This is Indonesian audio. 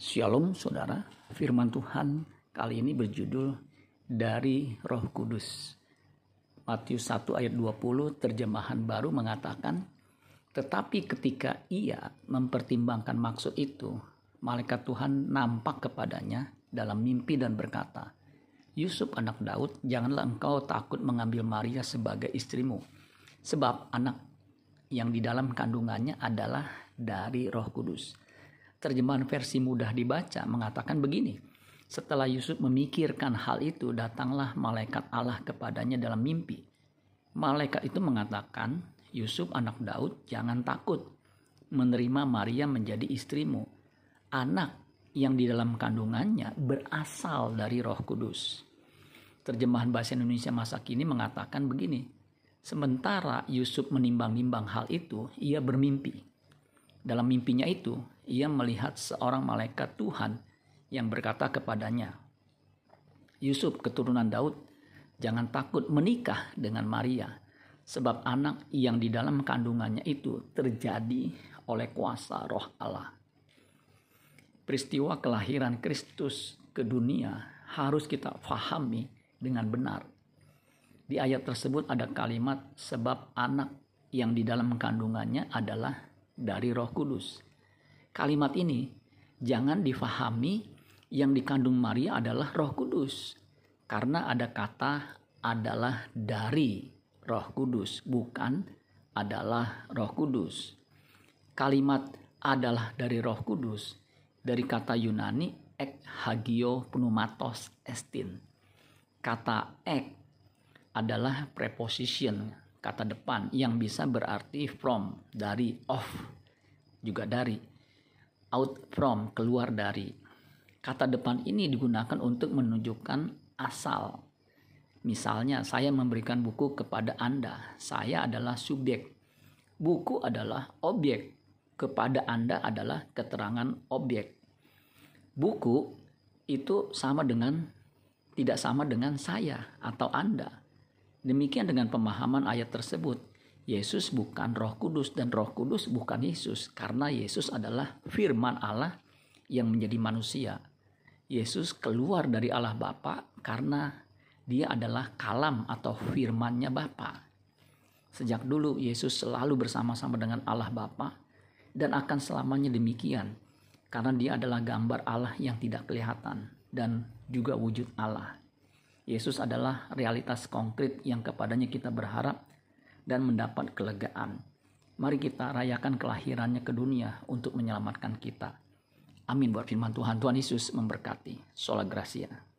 Shalom saudara, firman Tuhan kali ini berjudul dari roh kudus. Matius 1 ayat 20 terjemahan baru mengatakan, Tetapi ketika ia mempertimbangkan maksud itu, malaikat Tuhan nampak kepadanya dalam mimpi dan berkata, Yusuf anak Daud, janganlah engkau takut mengambil Maria sebagai istrimu, sebab anak yang di dalam kandungannya adalah dari roh kudus Terjemahan versi mudah dibaca mengatakan begini. Setelah Yusuf memikirkan hal itu, datanglah malaikat Allah kepadanya dalam mimpi. Malaikat itu mengatakan, Yusuf anak Daud, jangan takut menerima Maria menjadi istrimu. Anak yang di dalam kandungannya berasal dari roh kudus. Terjemahan bahasa Indonesia masa kini mengatakan begini, Sementara Yusuf menimbang-nimbang hal itu, ia bermimpi. Dalam mimpinya itu, ia melihat seorang malaikat Tuhan yang berkata kepadanya, Yusuf keturunan Daud, jangan takut menikah dengan Maria, sebab anak yang di dalam kandungannya itu terjadi oleh kuasa roh Allah. Peristiwa kelahiran Kristus ke dunia harus kita fahami dengan benar. Di ayat tersebut ada kalimat sebab anak yang di dalam kandungannya adalah dari Roh Kudus. Kalimat ini jangan difahami yang dikandung Maria adalah Roh Kudus, karena ada kata adalah dari Roh Kudus, bukan adalah Roh Kudus. Kalimat adalah dari Roh Kudus dari kata Yunani ek hagio pneumatos estin. Kata ek adalah preposition kata depan yang bisa berarti from, dari, of, juga dari, out from, keluar dari. Kata depan ini digunakan untuk menunjukkan asal. Misalnya, saya memberikan buku kepada Anda. Saya adalah subjek. Buku adalah objek. Kepada Anda adalah keterangan objek. Buku itu sama dengan tidak sama dengan saya atau Anda Demikian dengan pemahaman ayat tersebut. Yesus bukan Roh Kudus dan Roh Kudus bukan Yesus karena Yesus adalah firman Allah yang menjadi manusia. Yesus keluar dari Allah Bapa karena dia adalah kalam atau firmannya Bapa. Sejak dulu Yesus selalu bersama-sama dengan Allah Bapa dan akan selamanya demikian karena dia adalah gambar Allah yang tidak kelihatan dan juga wujud Allah. Yesus adalah realitas konkret yang kepadanya kita berharap dan mendapat kelegaan. Mari kita rayakan kelahirannya ke dunia untuk menyelamatkan kita. Amin buat firman Tuhan. Tuhan Yesus memberkati. Sola Gracia.